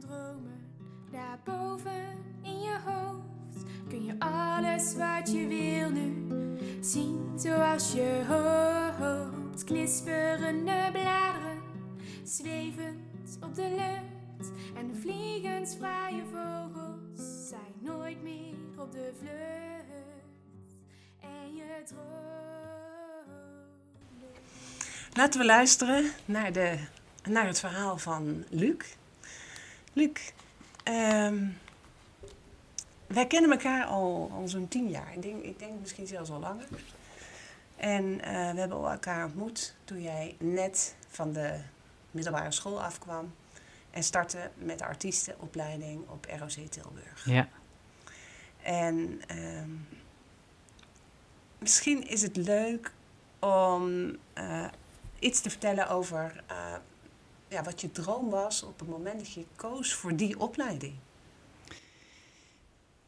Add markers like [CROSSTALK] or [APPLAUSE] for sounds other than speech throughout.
Dromen, daarboven in je hoofd kun je alles wat je wil nu zien zoals je hoopt. Knisperende bladeren, zwevend op de lucht en vliegensvrije vogels zijn nooit meer op de vlucht. En je droomt. Laten we luisteren naar, de, naar het verhaal van Luc. Luc, ehm, wij kennen elkaar al, al zo'n tien jaar. Ik denk, ik denk misschien zelfs al langer. En eh, we hebben elkaar ontmoet toen jij net van de middelbare school afkwam en startte met de artiestenopleiding op ROC Tilburg. Ja. En ehm, misschien is het leuk om eh, iets te vertellen over eh, ja, wat je droom was op het moment dat je koos voor die opleiding.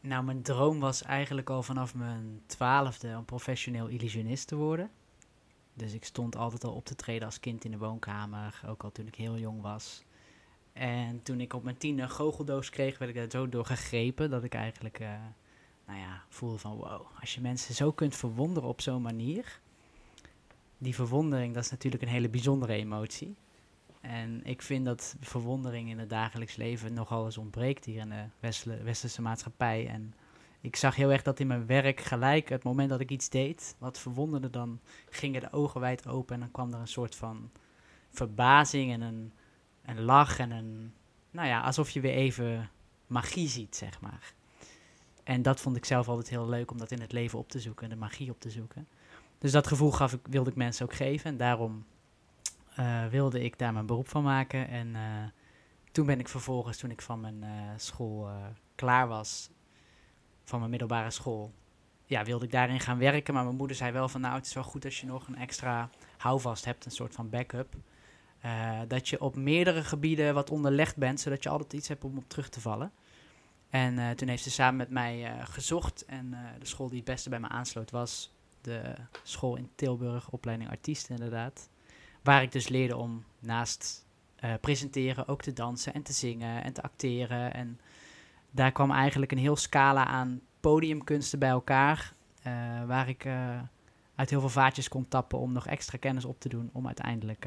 Nou, mijn droom was eigenlijk al vanaf mijn twaalfde een professioneel illusionist te worden. Dus ik stond altijd al op te treden als kind in de woonkamer, ook al toen ik heel jong was. En toen ik op mijn tiende een goocheldoos kreeg, werd ik daar zo door gegrepen dat ik eigenlijk, eh, nou ja, voelde van wow, als je mensen zo kunt verwonderen op zo'n manier. Die verwondering, dat is natuurlijk een hele bijzondere emotie. En ik vind dat verwondering in het dagelijks leven nogal eens ontbreekt hier in de westerse maatschappij. En ik zag heel erg dat in mijn werk gelijk, het moment dat ik iets deed, wat verwonderde, dan gingen de ogen wijd open en dan kwam er een soort van verbazing en een, een lach en een, nou ja, alsof je weer even magie ziet, zeg maar. En dat vond ik zelf altijd heel leuk om dat in het leven op te zoeken, de magie op te zoeken. Dus dat gevoel gaf ik, wilde ik mensen ook geven en daarom eh, wilde ik daar mijn beroep van maken. En eh, toen ben ik vervolgens, toen ik van mijn eh, school klaar was, van mijn middelbare school, ja, wilde ik daarin gaan werken. Maar mijn moeder zei wel van, nou, het is wel goed als je nog een extra houvast hebt, een soort van backup. Dat je op meerdere gebieden wat onderlegd bent, zodat je altijd iets hebt om op terug te vallen. En toen heeft ze samen met mij gezocht. En de school die het beste bij me aansloot was de school in Tilburg, opleiding artiesten inderdaad. Waar ik dus leerde om naast eh, presenteren ook te dansen en te zingen en te acteren. En daar kwam eigenlijk een heel scala aan podiumkunsten bij elkaar. eh, waar ik eh, uit heel veel vaatjes kon tappen om nog extra kennis op te doen. Om uiteindelijk.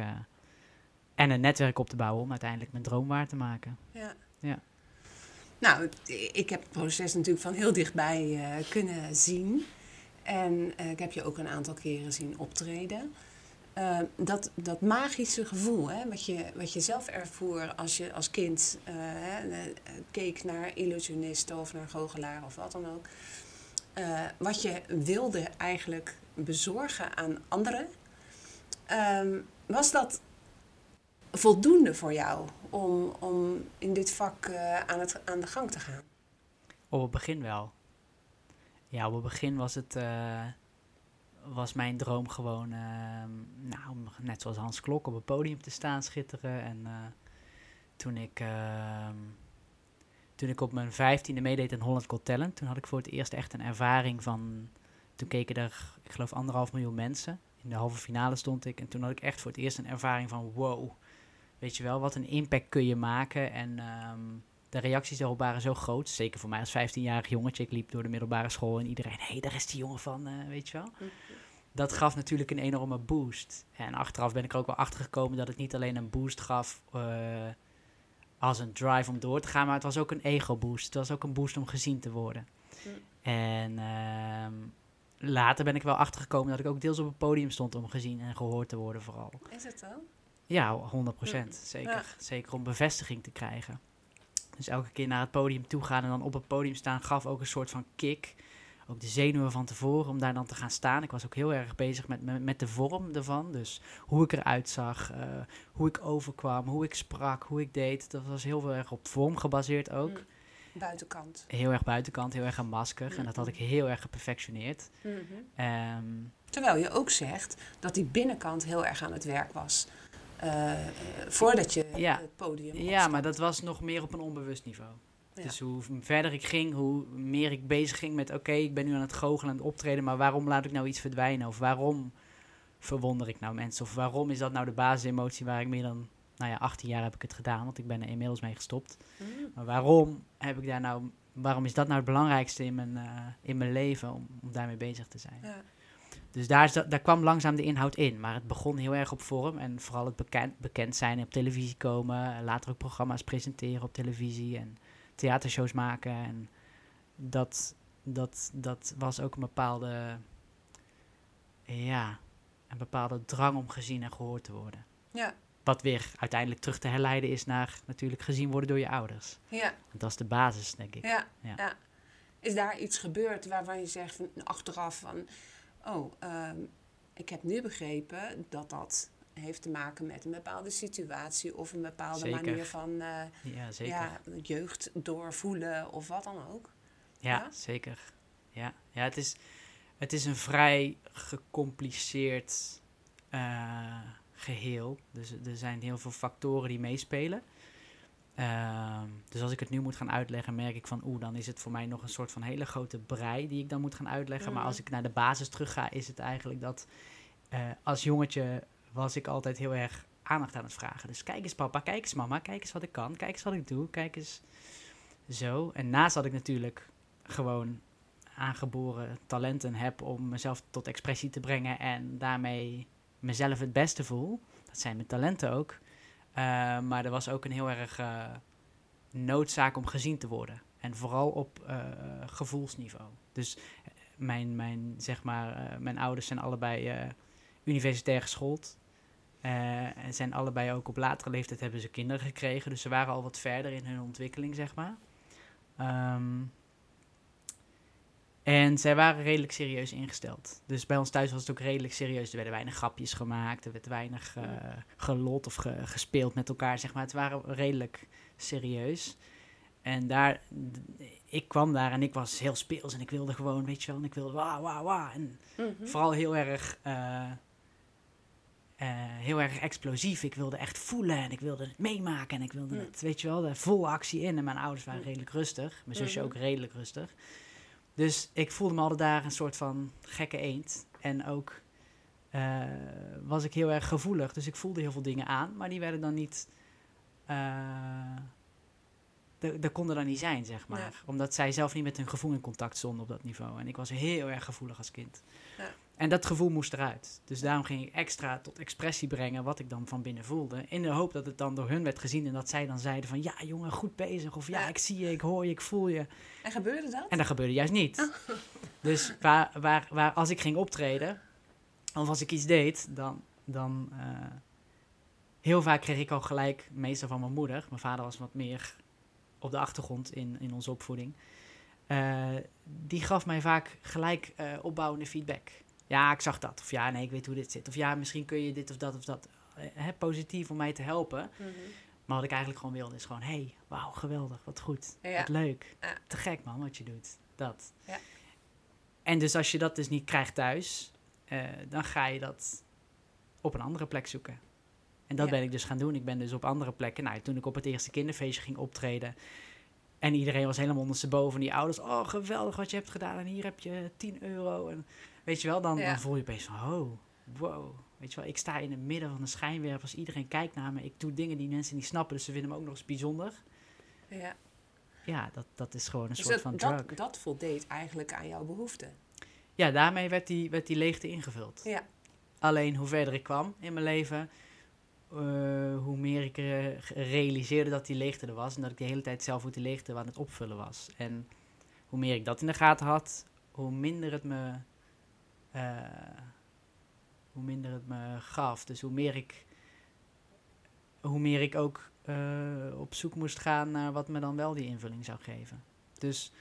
en een netwerk op te bouwen om uiteindelijk mijn droom waar te maken. Ja. Ja. Nou, ik heb het proces natuurlijk van heel dichtbij kunnen zien. En ik heb je ook een aantal keren zien optreden. Eh, dat, dat magische gevoel, hè, wat, je, wat je zelf ervoer als je als kind eh, hè, eh, keek naar illusionisten of naar goochelaar of wat dan ook. Eh, wat je wilde eigenlijk bezorgen aan anderen. Ehm, was dat voldoende voor jou om, om in dit vak aan, het, aan de gang te gaan? Op het begin wel. Ja, op het begin was het. Was mijn droom gewoon. ehm, nou, om net zoals Hans Klok op het podium te staan schitteren. En eh, toen ik. ehm, toen ik op mijn vijftiende meedeed in Holland Got Talent, toen had ik voor het eerst echt een ervaring van. Toen keken er, ik geloof, anderhalf miljoen mensen. In de halve finale stond ik. En toen had ik echt voor het eerst een ervaring van: wow. Weet je wel, wat een impact kun je maken. En ehm, de reacties daarop waren zo groot. Zeker voor mij als 15-jarig jongetje. Ik liep door de middelbare school en iedereen, hé, hey, daar is die jongen van, eh, weet je wel. dat gaf natuurlijk een enorme boost. En achteraf ben ik er ook wel achter gekomen dat het niet alleen een boost gaf eh, als een drive om door te gaan, maar het was ook een ego-boost. Het was ook een boost om gezien te worden. Hm. En ehm, later ben ik wel achtergekomen dat ik ook deels op het podium stond om gezien en gehoord te worden vooral. Is het zo? Ja, 100 procent. Hm. Zeker. Ja. Zeker om bevestiging te krijgen. Dus elke keer naar het podium toe gaan en dan op het podium staan gaf ook een soort van kick. Ook de zenuwen van tevoren om daar dan te gaan staan. Ik was ook heel erg bezig met, met, de vorm ervan. Dus hoe ik eruit zag, eh, hoe ik overkwam, hoe ik sprak, hoe ik deed. Dat was heel erg op vorm gebaseerd ook. Hm. Buitenkant. Heel erg buitenkant, heel erg een masker. En dat had ik heel erg geperfectioneerd. Mhm. Ehm, Terwijl je ook zegt dat die binnenkant heel erg aan het werk was. Eh, voordat je Ja. het podium Ja, maar dat was nog meer op een onbewust niveau. Ja. Dus hoe verder ik ging, hoe meer ik bezig ging met... oké, ik ben nu aan het goochelen, aan het optreden... maar waarom laat ik nou iets verdwijnen? Of waarom verwonder ik nou mensen? Of waarom is dat nou de basisemotie waar ik meer dan... nou ja, 18 jaar heb ik het gedaan, want ik ben er inmiddels mee gestopt. Mhm. Maar waarom heb ik daar nou... waarom is dat nou het belangrijkste in mijn, eh, in mijn leven... Om, om daarmee bezig te zijn? Ja. Dus daar, daar kwam langzaam de inhoud in. Maar het begon heel erg op vorm. En vooral het bekend, bekend zijn op televisie komen. Later ook programma's presenteren op televisie. En theatershows maken. En dat, dat, dat was ook een bepaalde... Ja, een bepaalde drang om gezien en gehoord te worden. Ja. Wat weer uiteindelijk terug te herleiden is naar natuurlijk gezien worden door je ouders. Ja. Dat is de basis, denk ik. Ja. Ja. Ja. Is daar iets gebeurd waarvan je zegt van, achteraf van... Oh, ehm, ik heb nu begrepen dat dat heeft te maken met een bepaalde situatie... of een bepaalde Zeker. manier van eh, Ja, zeker. ja, jeugd doorvoelen of wat dan ook. Ja, Ja? zeker. Ja, ja het, is, het is een vrij gecompliceerd eh, geheel. Dus er zijn heel veel factoren die meespelen. Ehm, dus als ik het nu moet gaan uitleggen, merk ik van oeh, dan is het voor mij nog een soort van hele grote brei die ik dan moet gaan uitleggen. Maar Mhm. als ik naar de basis terug ga, is het eigenlijk dat eh, als jongetje was ik altijd heel erg aandacht aan het vragen. Dus kijk eens papa, kijk eens mama, kijk eens wat ik kan, kijk eens wat ik doe, kijk eens zo. En naast dat ik natuurlijk gewoon aangeboren talenten heb om mezelf tot expressie te brengen en daarmee mezelf het beste voel. Dat zijn mijn talenten ook. Eh, maar er was ook een heel erg eh, noodzaak om gezien te worden. En vooral op eh, gevoelsniveau. Dus mijn, mijn, zeg maar, mijn ouders zijn allebei universitair geschoold. Eh, en zijn allebei ook op latere leeftijd hebben ze kinderen gekregen. Dus ze waren al wat verder in hun ontwikkeling, zeg maar. Ehm, en zij waren redelijk serieus ingesteld. Dus bij ons thuis was het ook redelijk serieus. Er werden weinig grapjes gemaakt. Er werd weinig eh gelot of ge- gespeeld met elkaar, zeg maar. Het waren redelijk serieus. En daar, ik kwam daar en ik was heel speels. En ik wilde gewoon, weet je wel, en ik wilde wauw, wauw, wauw. En Mhm. vooral heel erg, eh, eh, heel erg explosief. Ik wilde echt voelen en ik wilde het meemaken. En ik wilde Mm. het, weet je wel, de volle actie in. En mijn ouders waren Mm. redelijk rustig. Mijn zusje Mhm. ook redelijk rustig. Dus ik voelde me altijd daar een soort van gekke eend. En ook eh, was ik heel erg gevoelig. Dus ik voelde heel veel dingen aan. Maar die werden dan niet... eh dat konden dan niet zijn, zeg maar. Ja. Omdat zij zelf niet met hun gevoel in contact stonden op dat niveau. En ik was heel erg gevoelig als kind. Ja. En dat gevoel moest eruit. Dus daarom ging ik extra tot expressie brengen wat ik dan van binnen voelde. In de hoop dat het dan door hun werd gezien. En dat zij dan zeiden van, ja jongen, goed bezig. Of ja, Ja. ik zie je, ik hoor je, ik voel je. En gebeurde dat? En dat gebeurde juist niet. [LAUGHS] Dus waar, waar, waar, als ik ging optreden, of als ik iets deed, dan, dan eh, heel vaak kreeg ik al gelijk, meestal van mijn moeder. Mijn vader was wat meer op de achtergrond in, in onze opvoeding. Eh, die gaf mij vaak gelijk eh, opbouwende feedback. Ja, ik zag dat. Of ja, nee, ik weet hoe dit zit. Of ja, misschien kun je dit of dat of dat. Eh, hè, positief om mij te helpen. Mhm. Maar wat ik eigenlijk gewoon wilde is gewoon... hey, wauw, geweldig, wat goed, Ja. wat leuk. Ja. Te gek man, wat je doet. Dat. Ja. En dus als je dat dus niet krijgt thuis... dan ga je dat op een andere plek zoeken. En dat Ja. ben ik dus gaan doen. Ik ben dus op andere plekken... Nou, toen ik op het eerste kinderfeestje ging optreden... En iedereen was helemaal ondersteboven. Die ouders, oh geweldig wat je hebt gedaan. En hier heb je 10 euro. En weet je wel, dan, Ja. dan voel je opeens van, oh, wow. Weet je wel, ik sta in het midden van de schijnwerpers. Iedereen kijkt naar me. Ik doe dingen die mensen niet snappen. Dus ze vinden me ook nog eens bijzonder. Ja. Ja, dat, dat is gewoon een Dus soort dat, van dat, drug. dat voldeed eigenlijk aan jouw behoeften. ja, daarmee werd die, werd die leegte ingevuld. Ja. Alleen hoe verder ik kwam in mijn leven, eh, hoe meer ik realiseerde dat die leegte er was. En dat ik de hele tijd zelf ook die leegte aan het opvullen was. En hoe meer ik dat in de gaten had, hoe minder het me, eh, hoe minder het me gaf. Dus hoe meer ik, hoe meer ik ook eh, op zoek moest gaan naar wat me dan wel die invulling zou geven. Dus,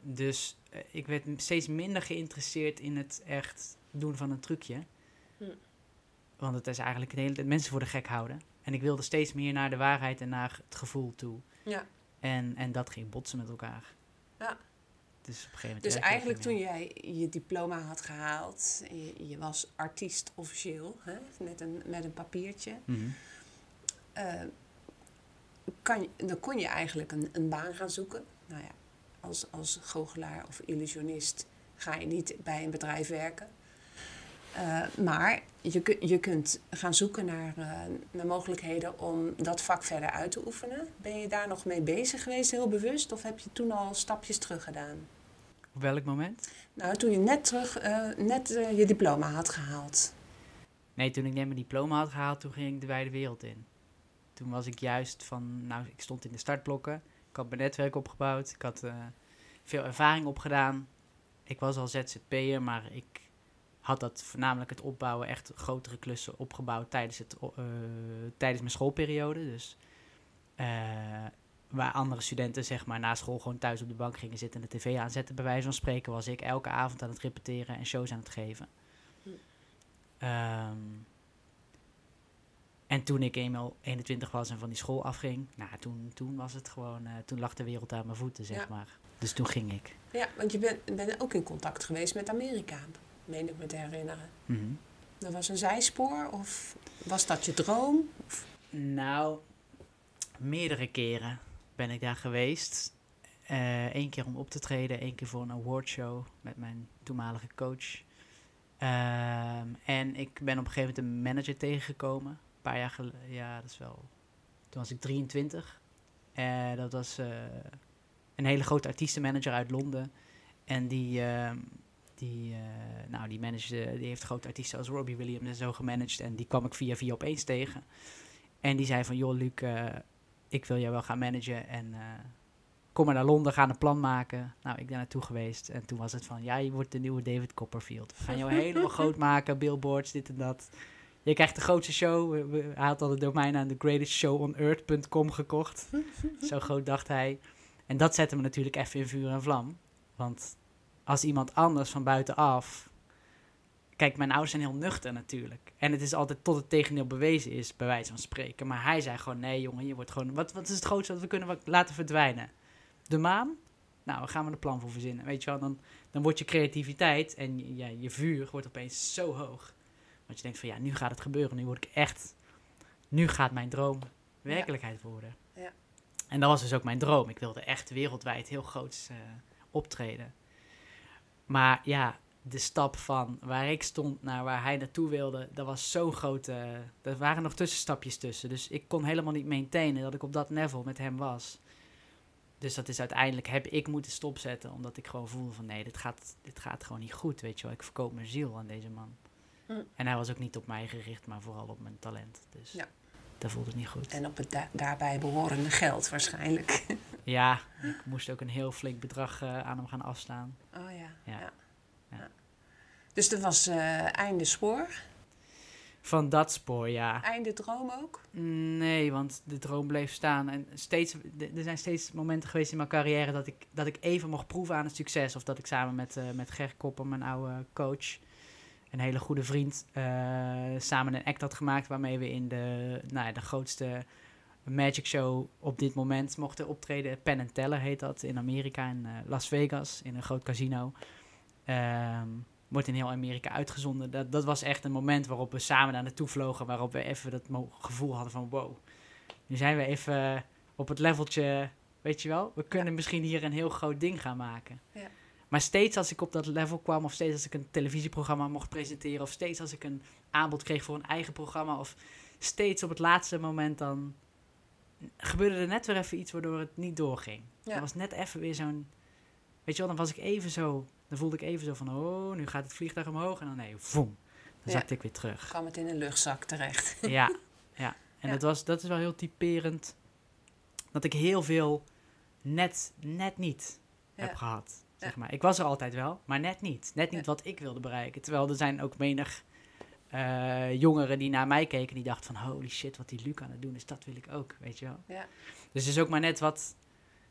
dus ik werd steeds minder geïnteresseerd in het echt doen van een trucje. Hm. Want het is eigenlijk de hele tijd mensen voor de gek houden. En ik wilde steeds meer naar de waarheid en naar het gevoel toe. Ja. En, en dat ging botsen met elkaar. Ja. Dus op een gegeven moment. Dus eigenlijk toen jij je diploma had gehaald, je, je was artiest officieel, hè, met, een, met een papiertje, Mhm. eh, kan, je- dan kon je eigenlijk een, een baan gaan zoeken. Nou ja, als, als goochelaar of illusionist ga je niet bij een bedrijf werken. Eh, maar je, kun- je kunt gaan zoeken naar, eh, naar mogelijkheden om dat vak verder uit te oefenen. Ben je daar nog mee bezig geweest, heel bewust? Of heb je toen al stapjes terug gedaan? Op welk moment? Nou, toen je net terug, eh, net eh, je diploma had gehaald. Nee, toen ik net mijn diploma had gehaald, toen ging ik de wijde wereld in. Toen was ik juist van, nou, ik stond in de startblokken. Ik had mijn netwerk opgebouwd. Ik had veel ervaring opgedaan. Ik was al ZZP'er, maar ik had dat voornamelijk het opbouwen, echt grotere klussen opgebouwd tijdens, het, eh, tijdens mijn schoolperiode. Dus eh, waar andere studenten zeg maar na school gewoon thuis op de bank gingen zitten en de tv aanzetten, bij wijze van spreken, was ik elke avond aan het repeteren en shows aan het geven. Hm. Ehm, en toen ik eenmaal 21 was en van die school afging, nou, toen, toen was het gewoon, eh, toen lag de wereld aan mijn voeten, zeg Ja. maar. Dus toen ging ik. Ja, want je bent, bent ook in contact geweest met Amerika, meen ik me te herinneren. Mhm. Dat was een zijspoor of was dat je droom? Nou, meerdere keren ben ik daar geweest. Eén keer om op te treden, één keer voor een awardshow met mijn toenmalige coach. Ehm, en ik ben op een gegeven moment een manager tegengekomen. Een paar jaar geleden, ja, dat is wel. Toen was ik 23. Eh dat was eh, een hele grote artiestenmanager uit Londen. En die, ehm, die, eh, nou, die, managede, die heeft grote artiesten als Robbie Williams en zo gemanaged. En die kwam ik via via opeens tegen. En die zei van, joh Luc, eh, ik wil jou wel gaan managen en eh, kom maar naar Londen, gaan een plan maken. Nou, ik ben naartoe geweest en toen was het van, ja, je wordt de nieuwe David Copperfield. We gaan jou [LAUGHS] helemaal groot maken, billboards, dit en dat. Je krijgt de grootste show. Hij had al het domein aan thegreatestshowOnEarth.com gekocht. [LAUGHS] Zo groot dacht hij. En dat zette me natuurlijk even in vuur en vlam. Want als iemand anders van buitenaf Kijk, mijn ouders zijn heel nuchter natuurlijk. En het is altijd tot het tegendeel bewezen is, bij wijze van spreken. Maar hij zei gewoon, nee jongen, je wordt gewoon... Wat, wat is het grootste wat we kunnen laten verdwijnen? De maan? Nou, we gaan we een plan voor verzinnen. Weet je wel, dan, dan wordt je creativiteit en ja, je vuur wordt opeens zo hoog. Want je denkt van, ja, nu gaat het gebeuren. Nu word ik echt... Nu gaat mijn droom werkelijkheid worden. Ja. En dat was dus ook mijn droom. Ik wilde echt wereldwijd heel groots eh, optreden. Maar ja, de stap van waar ik stond naar waar hij naartoe wilde, dat was zo'n grote. Er waren nog tussenstapjes tussen. Dus ik kon helemaal niet maintainen dat ik op dat level met hem was. Dus dat is uiteindelijk heb ik moeten stopzetten, omdat ik gewoon voelde van nee, dit gaat, dit gaat gewoon niet goed, weet je wel. Ik verkoop mijn ziel aan deze man. Hm. En hij was ook niet op mij gericht, maar vooral op mijn talent. Dus Ja. dat voelde niet goed. En op het da- daarbij behorende geld waarschijnlijk. [LAUGHS] Ja, ik moest ook een heel flink bedrag eh, aan hem gaan afstaan. Oh ja. Ja. ja. Ja. Dus dat was eh, einde spoor. Van dat spoor, ja. Einde droom ook. Nee, want de droom bleef staan. En steeds, er zijn steeds momenten geweest in mijn carrière dat ik, dat ik even mocht proeven aan het succes. Of dat ik samen met, eh met Ger Kopper, mijn oude coach, een hele goede vriend, samen een act had gemaakt waarmee we in de, nou ja, de grootste magic show op dit moment mochten optreden. Penn and Teller heet dat in Amerika, in eh, Las Vegas, in een groot casino. Ehm, wordt in heel Amerika uitgezonden. Dat, dat was echt een moment waarop we samen daar naartoe vlogen. Waarop we even dat gevoel hadden van wow. Nu zijn we even op het leveltje, weet je wel. We kunnen misschien hier een heel groot ding gaan maken. Ja. Maar steeds als ik op dat level kwam, of steeds als ik een televisieprogramma mocht presenteren, of steeds als ik een aanbod kreeg voor een eigen programma, of steeds op het laatste moment dan gebeurde er net weer even iets waardoor het niet doorging. Ja. Er was net even weer zo'n, weet je wel, dan was ik even zo Dan voelde ik even zo van, oh, nu gaat het vliegtuig omhoog. En dan nee, voem. Dan Ja. zakte ik weer terug. kwam het in een luchtzak terecht. [LAUGHS] Ja, ja. En Ja. Dat, was, dat is wel heel typerend. Dat ik heel veel net, net niet heb gehad. Zeg maar. Ik was er altijd wel, maar net niet. Net niet wat ik wilde bereiken. Terwijl er zijn ook menig eh, jongeren die naar mij keken. Die dachten van, holy shit, wat die Luc aan het doen is. Dat wil ik ook, weet je wel. Ja. Dus het is ook maar net wat,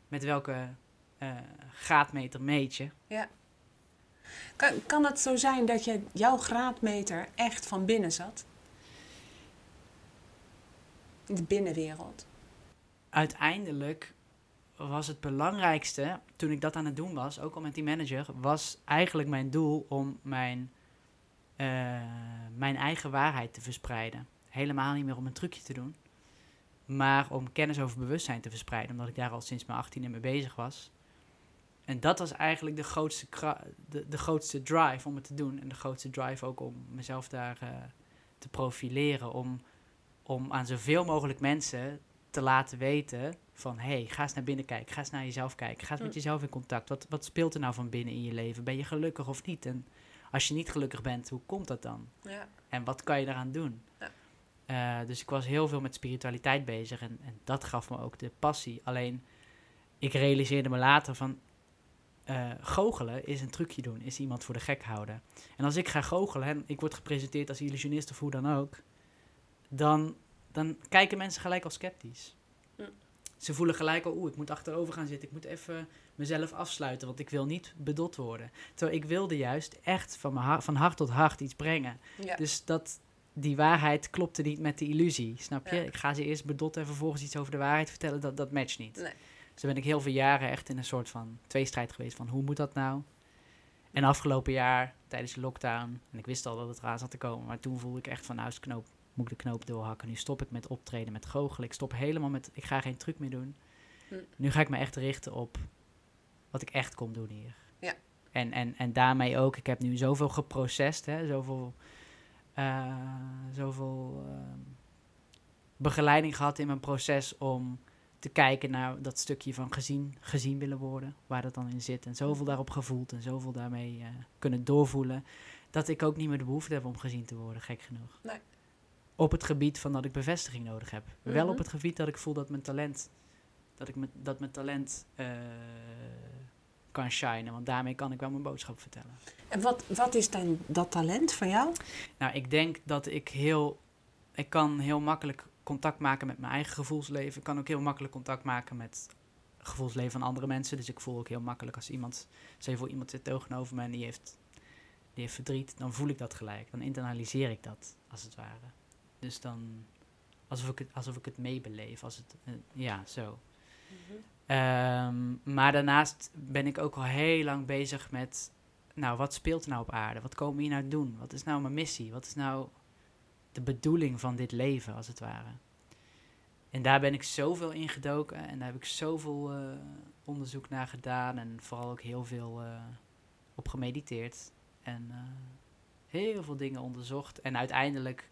met welke eh, graadmeter meet je. Kan, kan het zo zijn dat je jouw graadmeter echt van binnen zat? In de binnenwereld. uiteindelijk was het belangrijkste, toen ik dat aan het doen was, ook al met die manager, was eigenlijk mijn doel om mijn, eh, mijn eigen waarheid te verspreiden. Helemaal niet meer om een trucje te doen, maar om kennis over bewustzijn te verspreiden, omdat ik daar al sinds mijn 18e mee bezig was. En dat was eigenlijk de grootste, de, de grootste drive om het te doen. En de grootste drive ook om mezelf daar eh, te profileren. Om, om aan zoveel mogelijk mensen te laten weten van... hé, hey, ga eens naar binnen kijken, ga eens naar jezelf kijken. Ga eens met Mm. jezelf in contact. Wat, wat speelt er nou van binnen in je leven? Ben je gelukkig of niet? En als je niet gelukkig bent, hoe komt dat dan? Ja. En wat kan je daaraan doen? Ja. Eh, dus ik was heel veel met spiritualiteit bezig en, en dat gaf me ook de passie. Alleen, ik realiseerde me later van... eh goochelen is een trucje doen, is iemand voor de gek houden. En als ik ga goochelen en ik word gepresenteerd als illusionist of hoe dan ook... dan, dan kijken mensen gelijk al sceptisch. Ze voelen gelijk al, oeh, ik moet achterover gaan zitten. Ik moet even mezelf afsluiten, want ik wil niet bedot worden. Terwijl ik wilde juist echt van, mijn ha- van hart tot hart iets brengen. Ja. Dus dat, die waarheid klopte niet met de illusie, snap je? Ja. Ik ga ze eerst bedotten en vervolgens iets over de waarheid vertellen, dat, dat matcht niet. Nee. Dus dan ben ik heel veel jaren echt in een soort van tweestrijd geweest van hoe moet dat nou? En afgelopen jaar, tijdens de lockdown, en ik wist al dat het eraan zat te komen, maar toen voelde ik echt van nou is de knoop, moet ik de knoop doorhakken. Nu stop ik met optreden, met goochelen. Ik stop helemaal met, ik ga geen truc meer doen. Hm. Nu ga ik me echt richten op wat ik echt kom doen hier. Ja. En, en, en daarmee ook, ik heb nu zoveel geprocessed, hè, zoveel, eh, zoveel ehm, begeleiding gehad in mijn proces om te kijken naar dat stukje van gezien, gezien willen worden, waar dat dan in zit. En zoveel daarop gevoeld en zoveel daarmee eh, kunnen doorvoelen, dat ik ook niet meer de behoefte heb om gezien te worden, gek genoeg. Nee. Op het gebied van dat ik bevestiging nodig heb. Wel Mhm. op het gebied dat ik voel dat mijn talent, dat ik met, dat mijn talent eh, kan shinen, want daarmee kan ik wel mijn boodschap vertellen. En wat, wat is dan dat talent van jou? Nou, ik denk dat ik heel. Ik kan heel makkelijk contact maken met mijn eigen gevoelsleven. Ik kan ook heel makkelijk contact maken met het gevoelsleven van andere mensen. Dus ik voel ook heel makkelijk als iemand. Je voor, iemand zit tegenover me en die heeft, die heeft verdriet. Dan voel ik dat gelijk. Dan internaliseer ik dat, als het ware. Dus dan. Alsof ik het, alsof ik het meebeleef. Als het, eh, ja, zo. Ehm, maar daarnaast ben ik ook al heel lang bezig met, nou, wat speelt er nou op aarde? Wat komen we hier nou doen? Wat is nou mijn missie? Wat is nou de bedoeling van dit leven, als het ware? En daar ben ik zoveel in gedoken en daar heb ik zoveel eh, onderzoek naar gedaan en vooral ook heel veel eh, op gemediteerd en heel veel dingen onderzocht. En uiteindelijk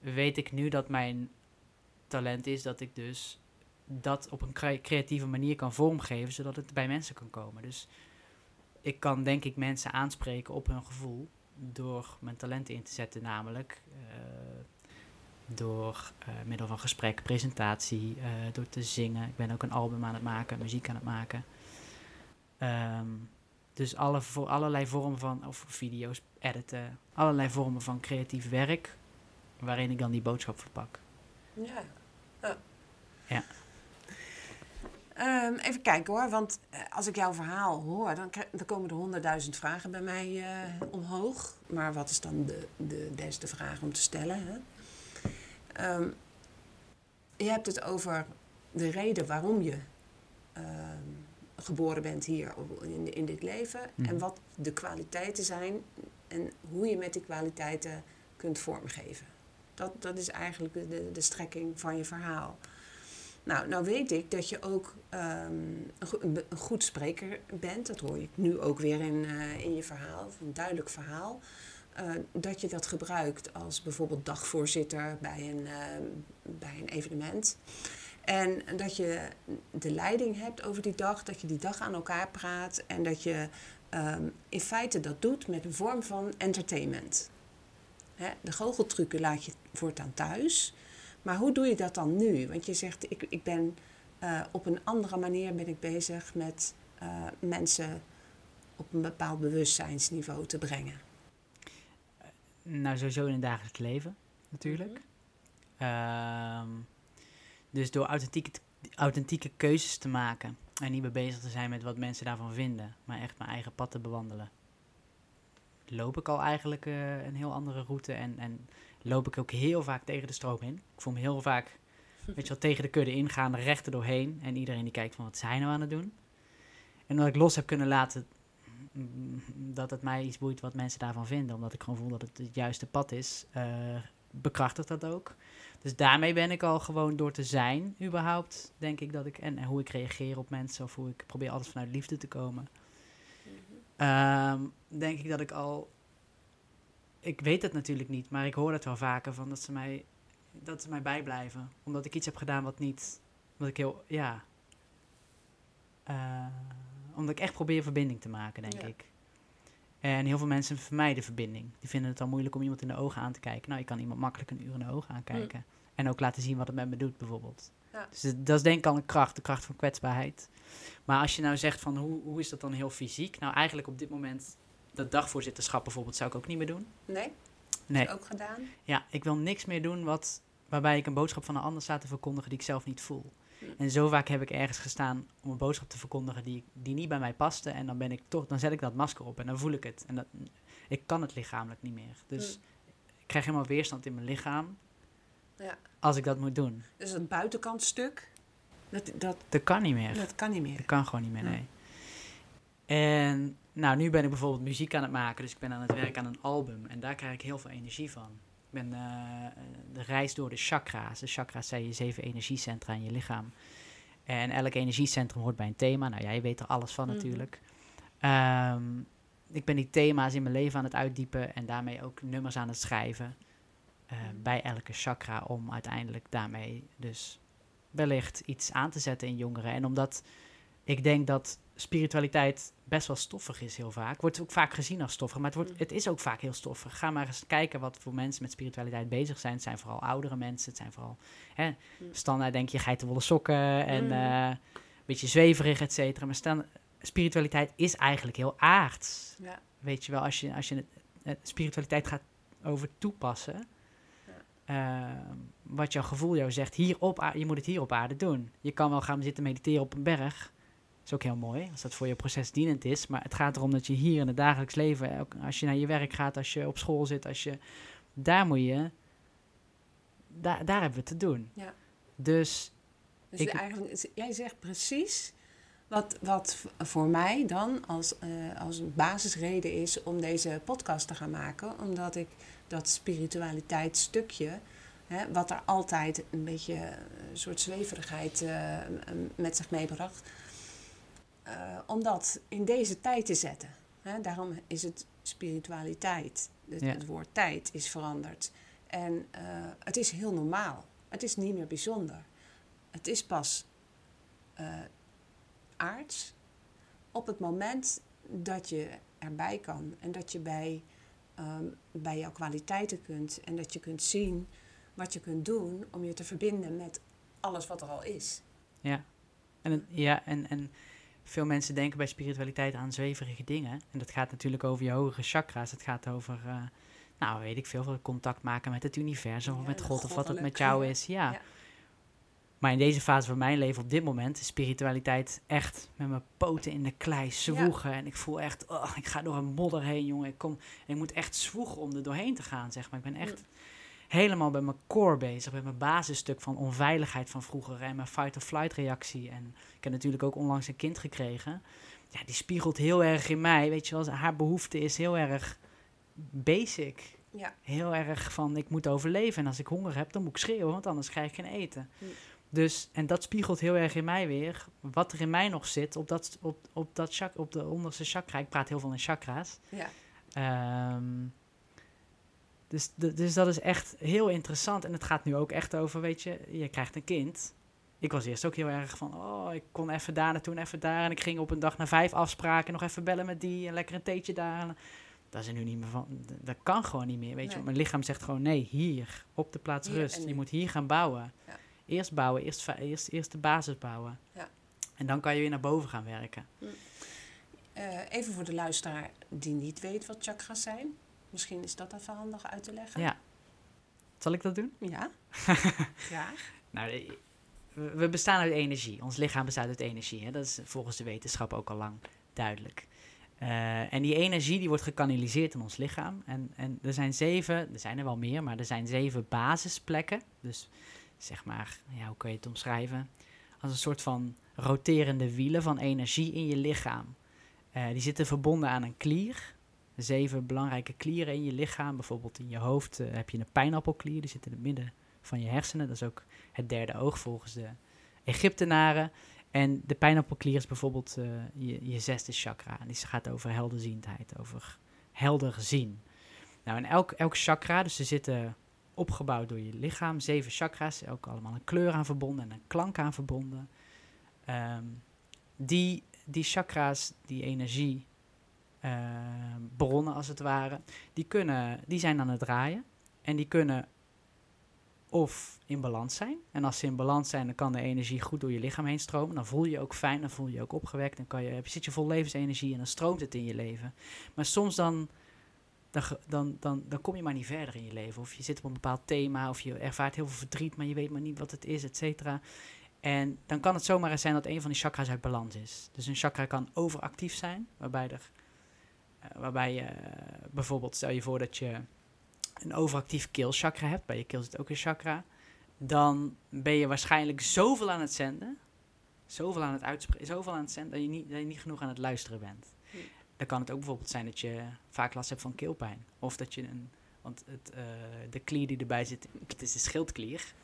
weet ik nu dat mijn talent is dat ik dus dat op een crea- creatieve manier kan vormgeven, zodat het bij mensen kan komen. Dus ik kan denk ik mensen aanspreken op hun gevoel door mijn talenten in te zetten, namelijk eh, door eh, middel van gesprek, presentatie, eh, door te zingen. Ik ben ook een album aan het maken, muziek aan het maken. Ehm, dus alle, voor allerlei vormen van, of video's editen, allerlei vormen van creatief werk, waarin ik dan die boodschap verpak. Ja. ja. Ja. Ehm, even kijken hoor, want eh, als ik jouw verhaal hoor, dan, dan komen er honderdduizend vragen bij mij eh, omhoog. Maar wat is dan de, de beste vraag om te stellen? Hè? Ehm, je hebt het over de reden waarom je ehm, geboren bent hier in, in dit leven. Mhm. En wat de kwaliteiten zijn en hoe je met die kwaliteiten kunt vormgeven. Dat, dat is eigenlijk de, de, strekking van je verhaal. Nou, nou weet ik dat je ook ehm, een, goed spreker bent. Dat hoor je nu ook weer in, eh, in je verhaal, een duidelijk verhaal. Eh, dat je dat gebruikt als bijvoorbeeld dagvoorzitter bij een, ehm, bij een evenement. En dat je de leiding hebt over die dag, dat je die dag aan elkaar praat en dat je ehm, in feite dat doet met een vorm van entertainment. Hè, de goocheltrucken laat je voortaan thuis. Maar hoe doe je dat dan nu? Want je zegt, ik, ik ben eh, op een andere manier ben ik bezig met eh, mensen op een bepaald bewustzijnsniveau te brengen. Nou, sowieso in het dagelijks leven, natuurlijk. Mhm. Ehm, dus door authentieke, authentieke keuzes te maken en niet meer bezig te zijn met wat mensen daarvan vinden, maar echt mijn eigen pad te bewandelen. Loop ik al eigenlijk eh, een heel andere route en, en loop ik ook heel vaak tegen de stroom in. Ik voel me heel vaak, [LAUGHS] weet je wel, tegen de kudde ingaan, er rechter doorheen. En iedereen die kijkt van, wat zijn nou aan het doen? En omdat ik los heb kunnen laten mm, dat het mij iets boeit wat mensen daarvan vinden. Omdat ik gewoon voel dat het het juiste pad is, eh, bekrachtigt dat ook. Dus daarmee ben ik al gewoon door te zijn, überhaupt, denk ik dat ik. En, en hoe ik reageer op mensen of hoe ik probeer altijd vanuit liefde te komen. Ehm, denk ik dat ik al. Ik weet het natuurlijk niet, maar ik hoor het wel vaker van dat ze mij, dat ze mij bijblijven. Omdat ik iets heb gedaan wat niet. Omdat ik heel. Ja. Eh, omdat ik echt probeer verbinding te maken, denk Ja. ik. En heel veel mensen vermijden verbinding. Die vinden het dan moeilijk om iemand in de ogen aan te kijken. Nou, je kan iemand makkelijk een uur in de ogen aankijken. En ook laten zien wat het met me doet, bijvoorbeeld. Ja. Dus dat- is denk ik al een kracht, de kracht van kwetsbaarheid. Maar als je nou zegt van hoe, hoe is dat dan heel fysiek? Nou, eigenlijk op dit moment, dat dagvoorzitterschap bijvoorbeeld, zou ik ook niet meer doen. Nee? Nee, Ook gedaan? ja, ik wil niks meer doen wat, waarbij ik een boodschap van een ander sta te verkondigen die ik zelf niet voel. Hm. En zo vaak heb ik ergens gestaan om een boodschap te verkondigen die, die niet bij mij paste. En dan ben ik toch, dan zet ik dat masker op en dan voel ik het. En dat, ik kan het lichamelijk niet meer. Dus Hm. ik krijg helemaal weerstand in mijn lichaam Ja. als ik dat moet doen. Dus het buitenkantstuk, dat, dat, Dat kan niet meer. dat kan niet meer. Dat kan gewoon niet meer, nee. En nou, nu ben ik bijvoorbeeld muziek aan het maken. Dus ik ben aan het werken aan een album. En daar krijg ik heel veel energie van. Ik ben eh, de reis door de chakra's. De chakra's zijn je zeven energiecentra in je lichaam. En elk energiecentrum hoort bij een thema. Nou, jij weet er alles van Mhm. natuurlijk. Ehm, ik ben die thema's in mijn leven aan het uitdiepen. En daarmee ook nummers aan het schrijven. Eh. Bij elke chakra. Om uiteindelijk daarmee dus wellicht iets aan te zetten in jongeren. En omdat ik denk dat spiritualiteit best wel stoffig is heel vaak. Wordt ook vaak gezien als stoffig, maar het, wordt, Mm. het is ook vaak heel stoffig. Ga maar eens kijken wat voor mensen met spiritualiteit bezig zijn. Het zijn vooral oudere mensen. Het zijn vooral hè, Mm. standaard denk je geitenwolle sokken en Mm. eh, een beetje zweverig, et cetera. Maar staan, spiritualiteit is eigenlijk heel aards. Ja. Weet je wel, als je, als je het, het spiritualiteit gaat over toepassen... eh, wat jouw gevoel jou zegt, hier op, aarde- je moet het hier op aarde doen. Je kan wel gaan zitten mediteren op een berg. is ook heel mooi, als dat voor je proces dienend is. Maar het gaat erom dat je hier in het dagelijks leven, ook als je naar je werk gaat, als je op school zit, als je, daar moet je, daar, daar hebben we te doen. Ja. Dus Dus Ik- eigenlijk, jij zegt precies wat, wat voor mij dan als, eh, als basisreden is om deze podcast te gaan maken. Omdat ik dat spiritualiteitsstukje, hè, wat er altijd een beetje eh, een soort zweverigheid eh, met zich meebracht, eh, om dat in deze tijd te zetten. Hè, daarom is het spiritualiteit. Het, Ja. het woord tijd is veranderd. En het is heel normaal. Het is niet meer bijzonder. Het is pas aards op het moment dat je erbij kan en dat je bij, ehm, bij jouw kwaliteiten kunt en dat je kunt zien wat je kunt doen om je te verbinden met alles wat er al is. Ja, en, ja, en, en veel mensen denken bij spiritualiteit aan zweverige dingen. En dat gaat natuurlijk over je hogere chakra's. Het gaat over, eh, nou weet ik veel, contact maken met het universum of met God of wat het met jou is. Ja. Ja. Maar in deze fase van mijn leven op dit moment is spiritualiteit echt met mijn poten in de klei zwoegen. En ik voel echt, oh, ik ga door een modder heen, jongen. Ik, kom, ik moet echt zwoegen om er doorheen te gaan, zeg maar. Ik ben echt helemaal bij mijn core bezig, bij mijn basisstuk van onveiligheid van vroeger en mijn fight-or-flight reactie. En ik heb natuurlijk ook onlangs een kind gekregen. Ja, die spiegelt heel erg in mij, weet je wel. Haar behoefte is heel erg basic. Ja. Heel erg van, ik moet overleven. En als ik honger heb, dan moet ik schreeuwen, want anders krijg ik geen eten. Hm. Dus, en dat spiegelt heel erg in mij weer, wat er in mij nog zit op, dat, op, op, dat chak, op de onderste chakra. Ik praat heel veel in chakra's. Ja. Ehm, dus, dus dat is echt heel interessant. En het gaat nu ook echt over, weet je, je krijgt een kind. Ik was eerst ook heel erg van, oh, ik kon even daar naartoe en even daar. En ik ging op een dag naar vijf afspraken, nog even bellen met die en lekker een theetje daar. Dat is er nu niet meer van, dat kan gewoon niet meer, weet je. Mijn lichaam zegt gewoon, nee, hier, op de plaats Hier rust. Je moet hier gaan bouwen. Ja. Eerst bouwen, eerst, eerst, eerst de basis bouwen. Ja. En dan kan je weer naar boven gaan werken. Eh, even voor de luisteraar die niet weet wat chakras zijn. Misschien is dat even handig uit te leggen. Ja. Zal ik dat doen? Ja. [LAUGHS] Graag. Nou, we we bestaan uit energie. Ons lichaam bestaat uit energie. Hè? Dat is volgens de wetenschap ook al lang duidelijk. Eh, en die energie die wordt gekanaliseerd in ons lichaam. En, en er zijn zeven, er zijn er wel meer, maar er zijn zeven basisplekken. Dus zeg maar, ja, hoe kun je het omschrijven? Als een soort van roterende wielen van energie in je lichaam. Eh, die zitten verbonden aan een klier. Zeven belangrijke klieren in je lichaam. Bijvoorbeeld in je hoofd eh, heb je een pijnappelklier. Die zit in het midden van je hersenen. Dat is ook het derde oog volgens de Egyptenaren. En de pijnappelklier is bijvoorbeeld eh, je, je zesde chakra. En die gaat over helderziendheid, over helder zien. Nou, en elk, elk chakra, dus ze zitten opgebouwd door je lichaam, zeven chakra's, ook allemaal een kleur aan verbonden en een klank aan verbonden. Ehm, die, die chakra's, die energie, ehm, bronnen als het ware, die, kunnen, die zijn aan het draaien. En die kunnen of in balans zijn. En als ze in balans zijn, dan kan de energie goed door je lichaam heen stromen. Dan voel je je ook fijn, dan voel je je ook opgewekt. Dan kan je, zit je vol levensenergie en dan stroomt het in je leven. Maar soms dan, dan, dan, dan, dan kom je maar niet verder in je leven. Of je zit op een bepaald thema, of je ervaart heel veel verdriet, maar je weet maar niet wat het is, et cetera. En dan kan het zomaar eens zijn dat een van die chakras uit balans is. Dus een chakra kan overactief zijn, waarbij, er, eh, waarbij je eh, bijvoorbeeld, stel je voor dat je een overactief keelchakra hebt, bij je keel zit ook een chakra, dan ben je waarschijnlijk zoveel aan het zenden, zoveel aan het uitspreken, zoveel aan het zenden, dat je, niet, dat je niet genoeg aan het luisteren bent. Dan kan het ook bijvoorbeeld zijn dat je vaak last hebt van keelpijn. Of dat je een, want het, eh, de klier die erbij zit, het is de schildklier.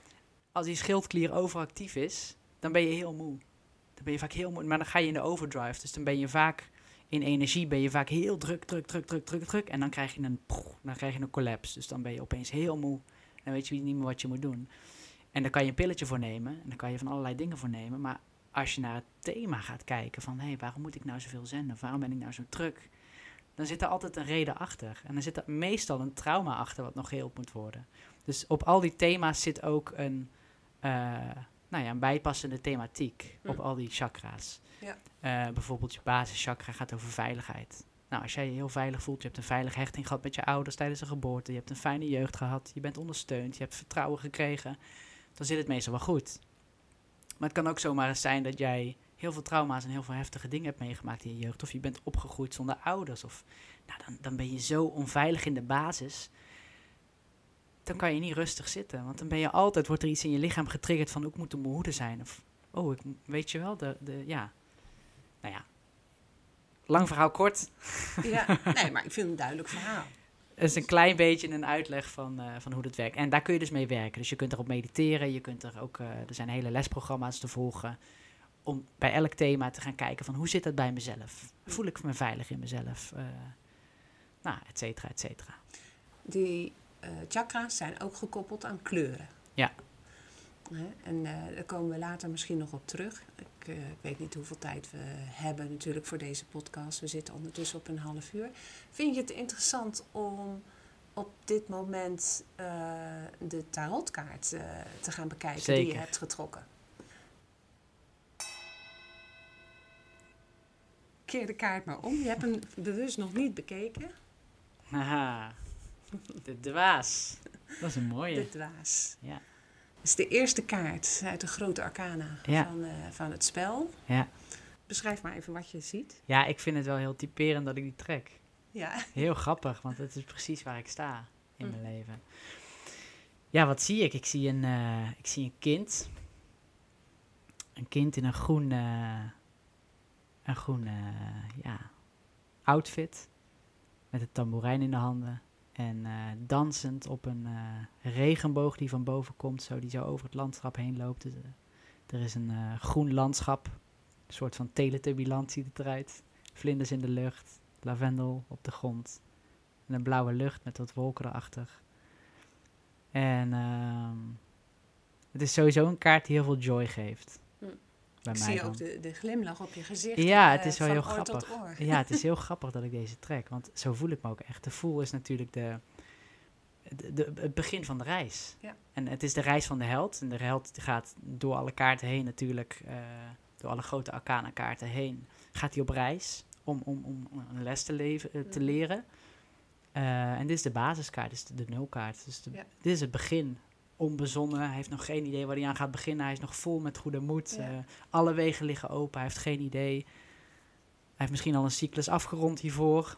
Als die schildklier overactief is, dan ben je heel moe. Dan ben je vaak heel moe, maar dan ga je in de overdrive. Dus dan ben je vaak in energie, ben je vaak heel druk, druk, druk, druk, druk, druk. En dan krijg je een, dan krijg je een collapse. Dus dan ben je opeens heel moe. En weet je niet meer wat je moet doen. En dan kan je een pilletje voor nemen. En dan kan je van allerlei dingen voor nemen. Maar als je naar het thema gaat kijken van... hé, hey, waarom moet ik nou zoveel zenden? Of waarom ben ik nou zo druk? Dan zit er altijd een reden achter. En dan zit er meestal een trauma achter wat nog geheeld moet worden. Dus op al die thema's zit ook een, eh, nou ja, een bijpassende thematiek. Hm. Op al die chakra's. Ja. Eh, bijvoorbeeld je basischakra gaat over veiligheid. Nou, als jij je heel veilig voelt, je hebt een veilige hechting gehad met je ouders tijdens de geboorte, je hebt een fijne jeugd gehad, je bent ondersteund, je hebt vertrouwen gekregen, dan zit het meestal wel goed. Maar het kan ook zomaar eens zijn dat jij heel veel trauma's en heel veel heftige dingen hebt meegemaakt in je jeugd, of je bent opgegroeid zonder ouders, of nou, dan, dan ben je zo onveilig in de basis. Dan kan je niet rustig zitten, want dan ben je altijd, wordt er iets in je lichaam getriggerd van, ook moet een behoede zijn, of oh, ik, weet je wel, de, de, ja, nou ja, lang verhaal kort. Ja, [LAUGHS] nee, maar ik vind het een duidelijk verhaal. Is een klein beetje een uitleg van, eh, van hoe dat werkt. En daar kun je dus mee werken. Dus je kunt erop mediteren. Je kunt er ook, eh, er zijn hele lesprogramma's te volgen. Om bij elk thema te gaan kijken van hoe zit dat bij mezelf? Voel ik me veilig in mezelf? Eh, nou, et cetera, et cetera. Die chakra's zijn ook gekoppeld aan kleuren. Ja. En eh, daar komen we later misschien nog op terug. Ik, eh, ik weet niet hoeveel tijd we hebben natuurlijk voor deze podcast. We zitten ondertussen op een half uur. Vind je het interessant om op dit moment eh, de tarotkaart te gaan bekijken die je hebt getrokken? Keer de kaart maar om. Je hebt hem bewust nog niet bekeken. Haha, de dwaas. Dat is een mooie. De dwaas. Ja. Is de eerste kaart uit de grote arcana Ja. van, eh, van het spel. Ja. Beschrijf maar even wat je ziet. ja, ik vind het wel heel typerend dat ik die trek. Ja. Heel grappig, want het is precies waar ik sta in Mm. mijn leven. Ja, wat zie ik? Ik zie een, eh, ik zie een kind. Een kind in een groen, eh, een groen ja, outfit. Met een tamboerijn in de handen. En eh, dansend op een eh, regenboog die van boven komt, zo, die zo over het landschap heen loopt. Dus, eh, er is een groen landschap. Een soort van teletubbyland ziet het eruit. Vlinders in de lucht lavendel op de grond. En een blauwe lucht met wat wolken erachter. En ehm, Het is sowieso een kaart die heel veel joy geeft. Hm. Bij Ik mij zie dan. ook de, de glimlach op je gezicht. Ja, eh, het is wel heel grappig. Ja, het is heel [LAUGHS] grappig dat ik deze trek. Want zo voel ik me ook echt. De voel is natuurlijk de, de, de- het begin van de reis. Ja. En het is de reis van de held. En de held gaat door alle kaarten heen natuurlijk. eh, door alle grote arcana kaarten heen. Gaat hij op reis om, om, om een les te, leven, eh, te Mhm. leren. Eh, en dit is de basiskaart. Dit is de, de nulkaart. Dus de- Ja. dit is het begin. Onbezonnen. Hij heeft nog geen idee waar hij aan gaat beginnen. Hij is nog vol met goede moed. Ja. Eh, alle wegen liggen open. Hij heeft geen idee. Hij heeft misschien al een cyclus afgerond hiervoor.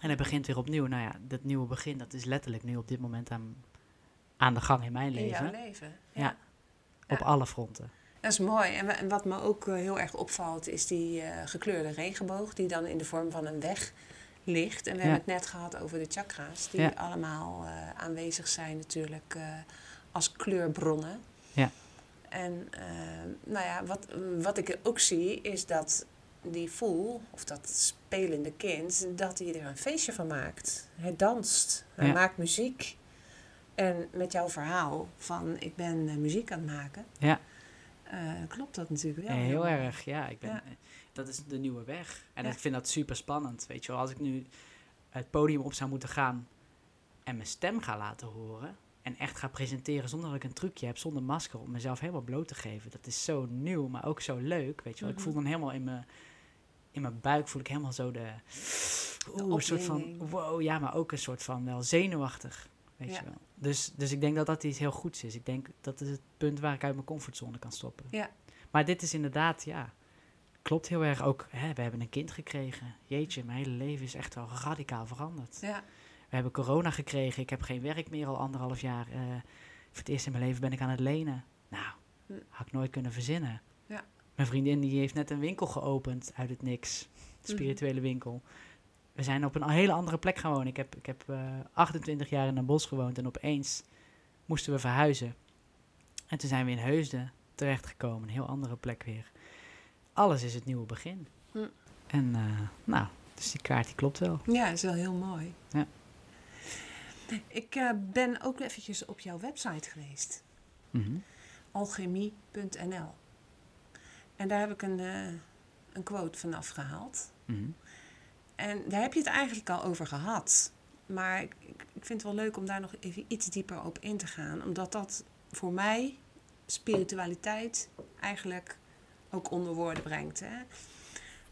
En hij begint weer opnieuw. Nou ja, dat nieuwe begin, dat is letterlijk nu op dit moment aan, aan de gang in mijn In jouw leven. leven. Ja. Op Ja. alle fronten. Dat is mooi. En wat me ook eh, heel erg opvalt, is die eh, gekleurde regenboog, die dan in de vorm van een weg ligt. En we hebben het net gehad over de chakra's, die allemaal eh, aanwezig zijn natuurlijk eh, als kleurbronnen. Ja. En eh, nou ja, wat, wat ik ook zie, is dat die voel, of dat spelende kind, dat hij er een feestje van maakt. Hij danst, hij Ja. maakt muziek. En met jouw verhaal van ik ben muziek aan het maken, Ja. klopt dat natuurlijk wel. Ja, heel erg, ja. Ik ben, Ja. Dat is de nieuwe weg. En Ja. ik vind dat super spannend. Weet je wel, als ik nu het podium op zou moeten gaan en mijn stem ga laten horen. En echt ga presenteren zonder dat ik een trucje heb, zonder masker, om mezelf helemaal bloot te geven. Dat is zo nieuw, maar ook zo leuk. Weet je wel, ik Mhm. voel dan helemaal in mijn, in mijn buik, voel ik helemaal zo de. Oeh, een soort van. Wow, ja, maar ook een soort van wel zenuwachtig. Weet Ja. je wel. Dus, dus ik denk dat dat iets heel goeds is. Ik denk dat is het punt waar ik uit mijn comfortzone kan stoppen. Ja. Maar dit is inderdaad, ja, klopt heel erg ook. Hè, we hebben een kind gekregen. Jeetje, mijn hele leven is echt wel radicaal veranderd. Ja, We hebben corona gekregen. Ik heb geen werk meer al anderhalf jaar. Eh, voor het eerst in mijn leven ben ik aan het lenen. Nou, Hm. had ik nooit kunnen verzinnen. Ja. Mijn vriendin die heeft net een winkel geopend uit het niks. Een spirituele winkel. We zijn op een hele andere plek gaan wonen. Ik heb, ik heb eh, 28 jaar in een bos gewoond en opeens moesten we verhuizen. En toen zijn we in Heusden terechtgekomen. Een heel andere plek weer. Alles is het nieuwe begin. Hm. En eh, nou, dus die kaart die klopt wel. ja is wel heel mooi. Ja. Ik eh, ben ook eventjes op jouw website geweest. Mhm. alchemie.nl En daar heb ik een, eh, een quote van afgehaald. Mhm. En daar heb je het eigenlijk al over gehad. Maar ik ik vind het wel leuk om daar nog even iets dieper op in te gaan. Omdat dat voor mij spiritualiteit eigenlijk ook onder woorden brengt. Hè?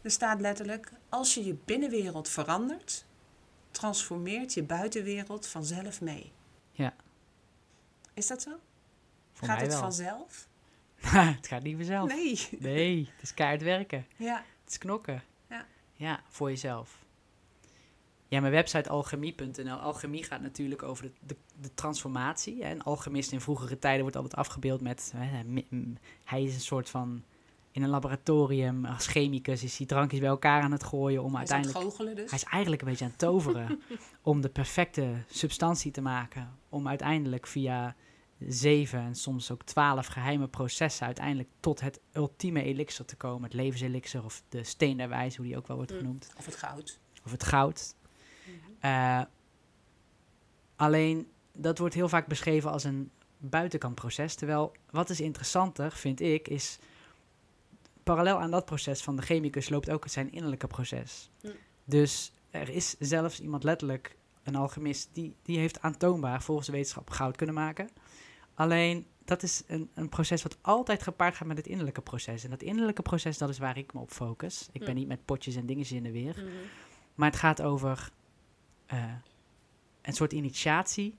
Er staat letterlijk, als je je binnenwereld verandert, transformeert je buitenwereld vanzelf mee. Ja. Is dat zo? Voor Gaat het wel. vanzelf? [LAUGHS] het gaat niet vanzelf. Nee. Nee, het is keihard werken. Ja, Het is knokken. Ja. Ja, voor jezelf. Ja, mijn website alchemie.nl. Alchemie gaat natuurlijk over de, de, de transformatie. Hè. Een alchemist in vroegere tijden wordt altijd afgebeeld met... Hè, hij is een soort van... In een laboratorium, als chemicus, is hij drankjes bij elkaar aan het gooien om hij is aan het uiteindelijk... dus. Hij is eigenlijk een beetje aan het toveren [LAUGHS] om de perfecte substantie te maken. Om uiteindelijk via zeven en soms ook twaalf geheime processen uiteindelijk tot het ultieme elixir te komen. Het levenselixir of de steen der wijze, hoe die ook wel wordt Mm. genoemd. Of het goud. Of het goud. Eh, alleen, dat wordt heel vaak beschreven als een buitenkant proces. Terwijl, wat is interessanter, vind ik, is... Parallel aan dat proces van de chemicus loopt ook zijn innerlijke proces. Hm. Dus er is zelfs iemand letterlijk, een alchemist, die, die heeft aantoonbaar volgens de wetenschap goud kunnen maken. Alleen, dat is een, een proces wat altijd gepaard gaat met het innerlijke proces. En dat innerlijke proces, dat is waar ik me op focus. Ik ben Hm. niet met potjes en dingetjes in de weer. Mhm. Maar het gaat over eh, een soort initiatie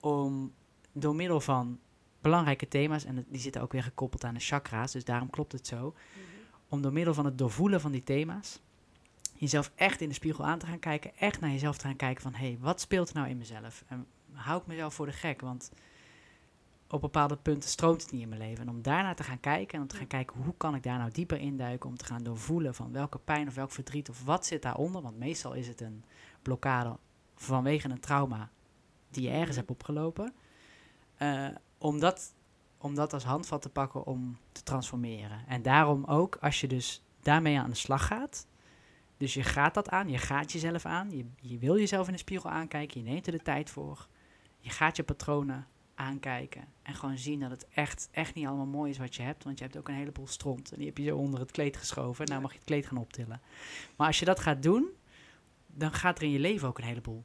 om door middel van belangrijke thema's, en die zitten ook weer gekoppeld aan de chakra's, dus daarom klopt het zo, om door middel van het doorvoelen van die thema's, jezelf echt in de spiegel aan te gaan kijken, echt naar jezelf te gaan kijken van, hé, hey, wat speelt er nou in mezelf? En hou ik mezelf voor de gek? Want op bepaalde punten stroomt het niet in mijn leven. En om daarnaar te gaan kijken en om te gaan kijken hoe kan ik daar nou dieper induiken, om te gaan doorvoelen van welke pijn of welk verdriet of wat zit daaronder. Want meestal is het een blokkade vanwege een trauma die je ergens Mhm. hebt opgelopen. Eh, om, dat, om dat als handvat te pakken om te transformeren. En daarom ook, als je dus daarmee aan de slag gaat, dus je gaat dat aan, je gaat jezelf aan, je, je wil jezelf in de spiegel aankijken, je neemt er de tijd voor, je gaat je patronen aankijken. En gewoon zien dat het echt, echt niet allemaal mooi is wat je hebt. Want je hebt ook een heleboel stront. En die heb je zo onder het kleed geschoven. Nou mag je het kleed gaan optillen. Maar als je dat gaat doen, dan gaat er in je leven ook een heleboel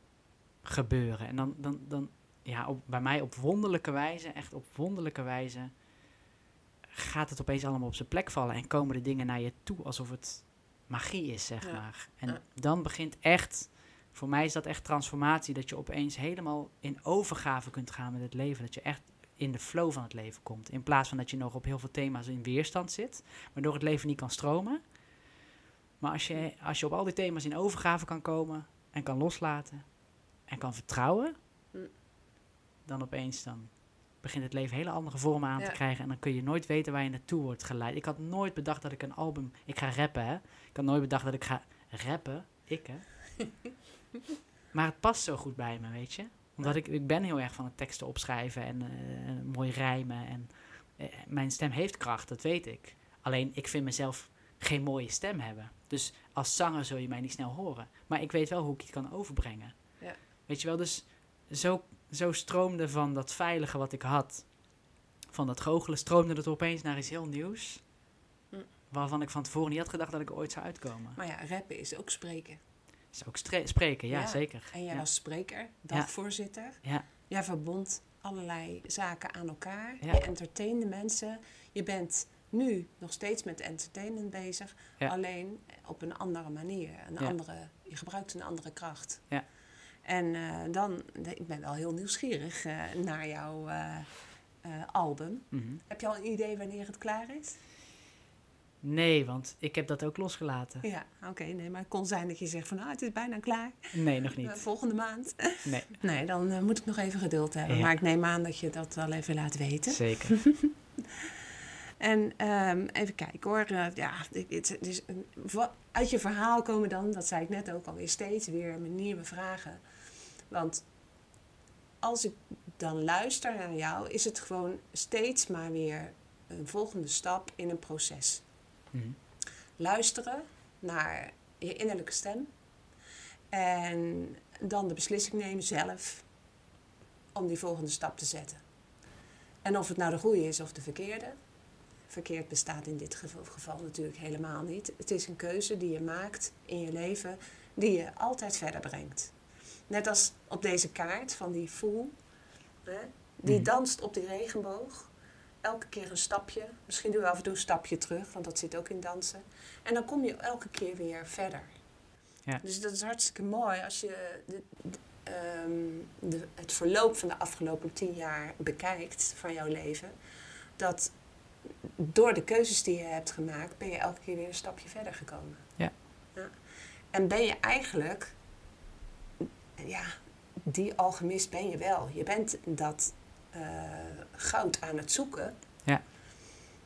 gebeuren. En dan, dan, dan ja, op, bij mij op wonderlijke wijze, echt op wonderlijke wijze, gaat het opeens allemaal op zijn plek vallen. En komen de dingen naar je toe alsof het magie is, zeg Ja. maar. En dan begint echt, voor mij is dat echt transformatie, dat je opeens helemaal in overgave kunt gaan met het leven. Dat je echt in de flow van het leven komt. In plaats van dat je nog op heel veel thema's in weerstand zit, waardoor het leven niet kan stromen. Maar als je, als je op al die thema's in overgave kan komen en kan loslaten en kan vertrouwen. Dan opeens dan begint het leven hele andere vormen aan Ja. te krijgen. En dan kun je nooit weten waar je naartoe wordt geleid. Ik had nooit bedacht dat ik een album... Ik ga rappen, hè. Ik had nooit bedacht dat ik ga rappen. Ik, hè. [LAUGHS] maar het past zo goed bij me, weet je. Omdat ik, ik ben heel erg van het teksten opschrijven en eh, mooi rijmen. En eh, mijn stem heeft kracht, dat weet ik. Alleen, ik vind mezelf geen mooie stem hebben. Dus als zanger zul je mij niet snel horen. Maar ik weet wel hoe ik het kan overbrengen. Ja. Weet je wel, dus zo, zo stroomde van dat veilige wat ik had, van dat goochelen, stroomde het opeens naar iets heel nieuws. Hm. Waarvan ik van tevoren niet had gedacht dat ik ooit zou uitkomen. Maar ja, rappen is ook spreken. is ook spreken, ja, Ja. zeker. En jij ja. was spreker, dagvoorzitter. Ja. Jij verbond allerlei zaken aan elkaar. Je entertainde mensen. Je bent nu nog steeds met entertainment bezig. Alleen op een andere manier. Een andere, je gebruikt een andere kracht. Ja. En eh, dan, ik ben wel heel nieuwsgierig eh, naar jouw eh, album. Mhm. Heb je al een idee wanneer het klaar is? Nee, want ik heb dat ook losgelaten. Ja, oké. nee, maar het kon zijn dat je zegt van, ah, het is bijna klaar. Nee, nog niet. volgende maand. [LAUGHS] Nee, Nee, dan moet ik nog even geduld hebben. Ja. Maar ik neem aan dat je dat wel even laat weten. zeker. [LAUGHS] En ehm, even kijken hoor. Ja, het is uit je verhaal komen dan, dat zei ik net ook alweer, steeds weer nieuwe vragen. Want als ik dan luister naar jou, is het gewoon steeds maar weer een volgende stap in een proces. Mhm. Luisteren naar je innerlijke stem. En dan de beslissing nemen zelf om die volgende stap te zetten. En of het nou de goede is of de verkeerde. Verkeerd bestaat in dit geval, geval natuurlijk helemaal niet. Het is een keuze die je maakt in je leven die je altijd verder brengt. Net als op deze kaart van die voel. Hè, die Mhm. danst op die regenboog. Elke keer een stapje. Misschien doe je af en toe een stapje terug, want dat zit ook in dansen. En dan kom je elke keer weer verder. Ja. Dus dat is hartstikke mooi als je de, de- ehm, de, het verloop van de afgelopen tien jaar bekijkt van jouw leven. Dat door de keuzes die je hebt gemaakt, ben je elke keer weer een stapje verder gekomen. Ja. ja. En ben je eigenlijk, ja, die alchemist ben je wel. Je bent dat eh, goud aan het zoeken. Ja.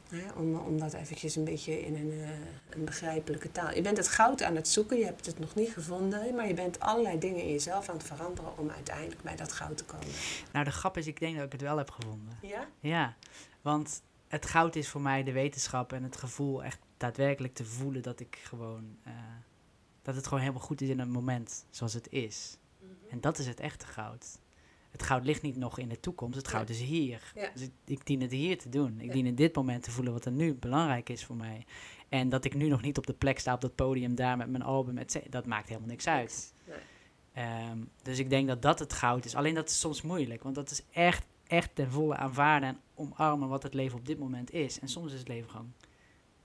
Hè, om, om dat eventjes een beetje in een, eh, een begrijpelijke taal. Je bent het goud aan het zoeken, je hebt het nog niet gevonden, maar je bent allerlei dingen in jezelf aan het veranderen om uiteindelijk bij dat goud te komen. Nou, de grap is, ik denk dat ik het wel heb gevonden. Ja? Ja, want het goud is voor mij de wetenschap en het gevoel echt daadwerkelijk te voelen dat ik gewoon, eh, dat het gewoon helemaal goed is in een moment zoals het is. En dat is het echte goud. Het goud ligt niet nog in de toekomst, het goud is hier. Ja. Dus ik, ik dien het hier te doen. Ik Ja. dien in dit moment te voelen wat er nu belangrijk is voor mij. En dat ik nu nog niet op de plek sta op dat podium daar met mijn album, et dat maakt helemaal niks uit. Nee. Ehm, dus ik denk dat dat het goud is. Alleen dat is soms moeilijk, want dat is echt, echt ten volle aanvaarden en omarmen wat het leven op dit moment is. En soms is het leven gewoon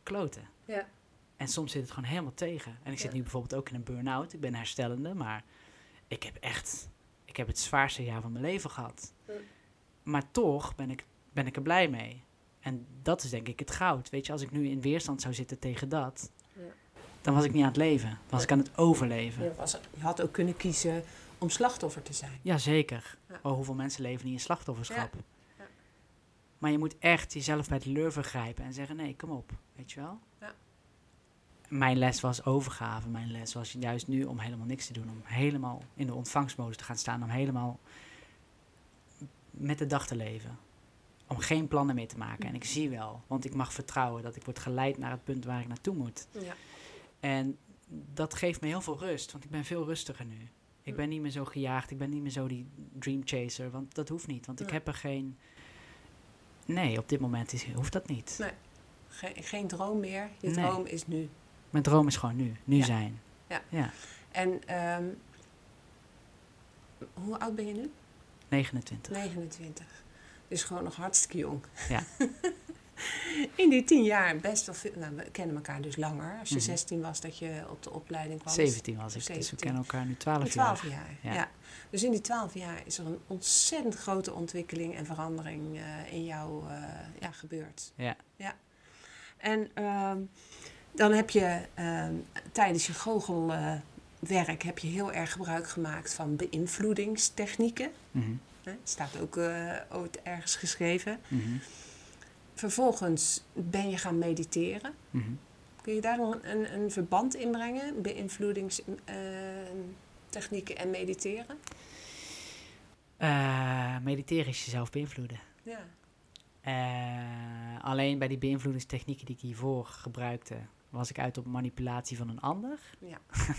kloten. Ja. En soms zit het gewoon helemaal tegen. En ik zit nu bijvoorbeeld ook in een burn-out. Ik ben herstellende, maar ik heb echt, ik heb het zwaarste jaar van mijn leven gehad. Maar toch ben ik, ben ik er blij mee. En dat is denk ik het goud. Weet je, als ik nu in weerstand zou zitten tegen dat, Ja. dan was ik niet aan het leven. Dan was ik aan het overleven. Je, was, je had ook kunnen kiezen om slachtoffer te zijn. Jazeker. Ja. Oh, hoeveel mensen leven niet in slachtofferschap? Maar je moet echt jezelf bij de lurven grijpen en zeggen: nee, kom op. Weet je wel? Mijn les was overgave. Mijn les was juist nu om helemaal niks te doen. Om helemaal in de ontvangstmodus te gaan staan. Om helemaal met de dag te leven. Om geen plannen meer te maken. En ik zie wel, want ik mag vertrouwen dat ik word geleid naar het punt waar ik naartoe moet. Ja. En dat geeft me heel veel rust, want ik ben veel rustiger nu. Ik ben niet meer zo gejaagd. Ik ben niet meer zo die dream chaser. Want dat hoeft niet. Want ik Ja. heb er geen... Nee, op dit moment is, hoeft dat niet. Nee. Geen, geen droom meer. Je Nee. droom is nu. Mijn droom is gewoon nu. Nu Ja. zijn. Ja. ja. En ehm, hoe oud ben je nu? 29. 29. Dus gewoon nog hartstikke jong. Ja. [LAUGHS] In die tien jaar best wel veel. Nou, we kennen elkaar dus langer. Als je Mhm. 16 was dat je op de opleiding kwam. 17 was ik. Dus we 17. kennen elkaar nu 12 In jaar. 12 jaar. Ja. Ja. Dus in die 12 jaar is er een ontzettend grote ontwikkeling en verandering eh, in jou eh, ja, gebeurd. Ja. ja. En ehm, dan heb je ehm, tijdens je goochelwerk heb je heel erg gebruik gemaakt van beïnvloedingstechnieken. Hè? Staat ook eh, ooit ergens geschreven. mhm, Vervolgens ben je gaan mediteren. mhm. Kun je daar een, een, verband in brengen? Beïnvloedingstechnieken en mediteren? Eh, mediteren is jezelf beïnvloeden. Ja. Eh, alleen bij die beïnvloedingstechnieken die ik hiervoor gebruikte, was ik uit op manipulatie van een ander. Ja. [LAUGHS]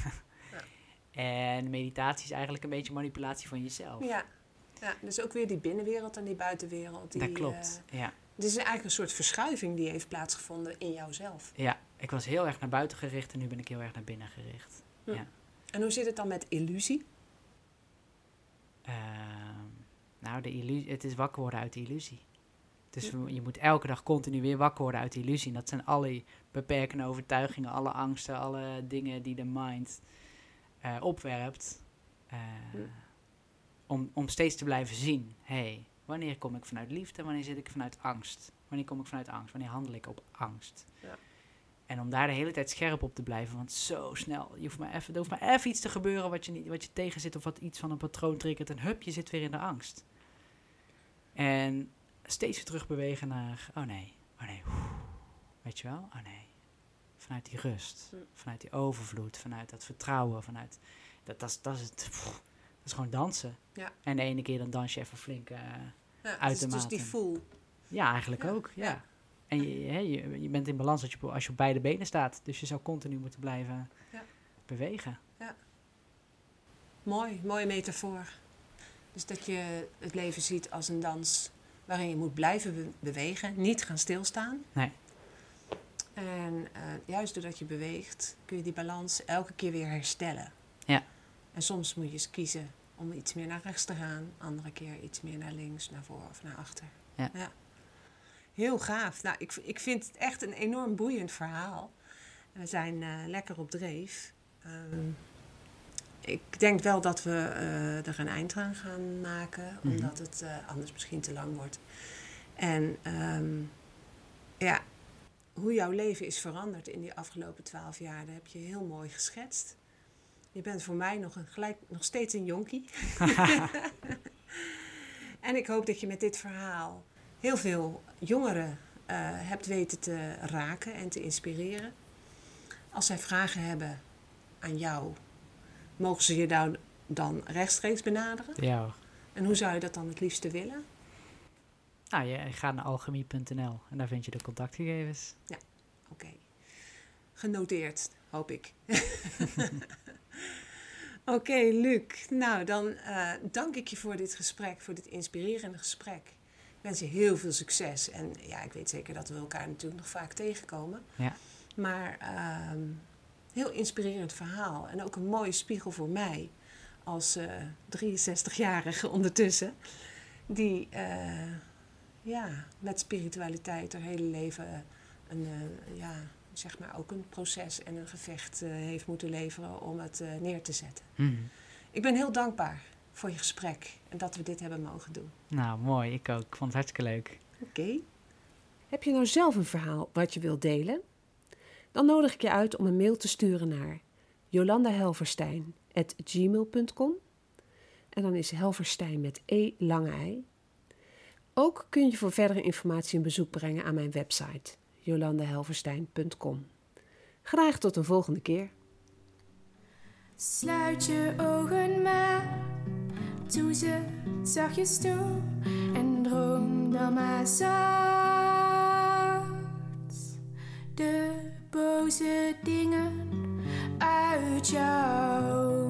En meditatie is eigenlijk een beetje manipulatie van jezelf. Ja. ja, dus ook weer die binnenwereld en die buitenwereld. Die, dat klopt. eh, ja. dit is eigenlijk een soort verschuiving die heeft plaatsgevonden in jouzelf. ja, ik was heel erg naar buiten gericht en nu ben ik heel erg naar binnen gericht. En hoe zit het dan met illusie? Ehm, nou, de illusie, het is wakker worden uit de illusie. Dus je moet elke dag continu weer wakker worden uit de illusie. En dat zijn alle beperkende overtuigingen, alle angsten, alle dingen die de mind eh, opwerpt. eh, om, om steeds te blijven zien, hey, wanneer kom ik vanuit liefde, wanneer zit ik vanuit angst? Wanneer kom ik vanuit angst? Wanneer handel ik op angst? Ja. En om daar de hele tijd scherp op te blijven, want zo snel, je hoeft maar even, er hoeft maar even iets te gebeuren wat je, niet, wat je tegen zit of wat iets van een patroon triggert en hup, je zit weer in de angst. En steeds weer terug bewegen naar, oh nee, oh nee, weet je wel, oh nee. Vanuit die rust, Hm. vanuit die overvloed, vanuit dat vertrouwen, vanuit, dat, dat, is, dat is het, pff, dat is gewoon dansen. Ja. En de ene keer dan dans je even flink, eh, Ja, Uit dus, de dus die voel. ja eigenlijk Ja, ook, ja. ja. En je, je, je bent in balans als je, op- als je op beide benen staat, dus je zou continu moeten blijven Ja. bewegen. Mooi, mooie metafoor. Dus dat je het leven ziet als een dans waarin je moet blijven be- bewegen, niet gaan stilstaan. Nee. En eh, juist doordat je beweegt, kun je die balans elke keer weer herstellen. Ja. En soms moet je eens kiezen om iets meer naar rechts te gaan, andere keer iets meer naar links, naar voren of naar achter. Ja. Heel gaaf. Nou, ik, ik vind het echt een enorm boeiend verhaal. We zijn eh, lekker op dreef. Ehm, ik denk wel dat we eh, er een eind aan gaan maken, Mhm. omdat het eh, anders misschien te lang wordt. En ehm, ja, hoe jouw leven is veranderd in die afgelopen twaalf jaar, dat heb je heel mooi geschetst. Je bent voor mij nog, een, gelijk, nog steeds een jonkie. [LAUGHS] [LAUGHS] en ik hoop dat je met dit verhaal heel veel jongeren eh, hebt weten te raken en te inspireren. Als zij vragen hebben aan jou, mogen ze je dan, dan rechtstreeks benaderen? Ja. En hoe zou je dat dan het liefste willen? Nou, je gaat naar alchemie.nl en daar vind je de contactgegevens. Oké. Genoteerd, hoop ik. [LAUGHS] Oké, Luc. Nou, dan eh, dank ik je voor dit gesprek, voor dit inspirerende gesprek. Ik wens je heel veel succes. En ja, ik weet zeker dat we elkaar natuurlijk nog vaak tegenkomen. Ja. Maar ehm, heel inspirerend verhaal. En ook een mooie spiegel voor mij als eh 63-jarige [LAUGHS] ondertussen. Die eh, ja, met spiritualiteit haar hele leven een, eh, ja, zeg maar ook een proces en een gevecht eh, heeft moeten leveren om het eh, neer te zetten. Mhm. Ik ben heel dankbaar voor je gesprek en dat we dit hebben mogen doen. Nou, mooi. Ik ook. Ik vond het hartstikke leuk. Oké? Heb je nou zelf een verhaal wat je wilt delen? Dan nodig ik je uit om een mail te sturen naar jolandahelverstein.gmail.com En dan is Helverstein met E lange ei. Ook kun je voor verdere informatie een bezoek brengen aan mijn website jolandahelverstein.com. Graag tot een volgende keer. Sluit je ogen maar, doe ze zachtjes toe en droom dan maar zacht. De boze dingen uit jouw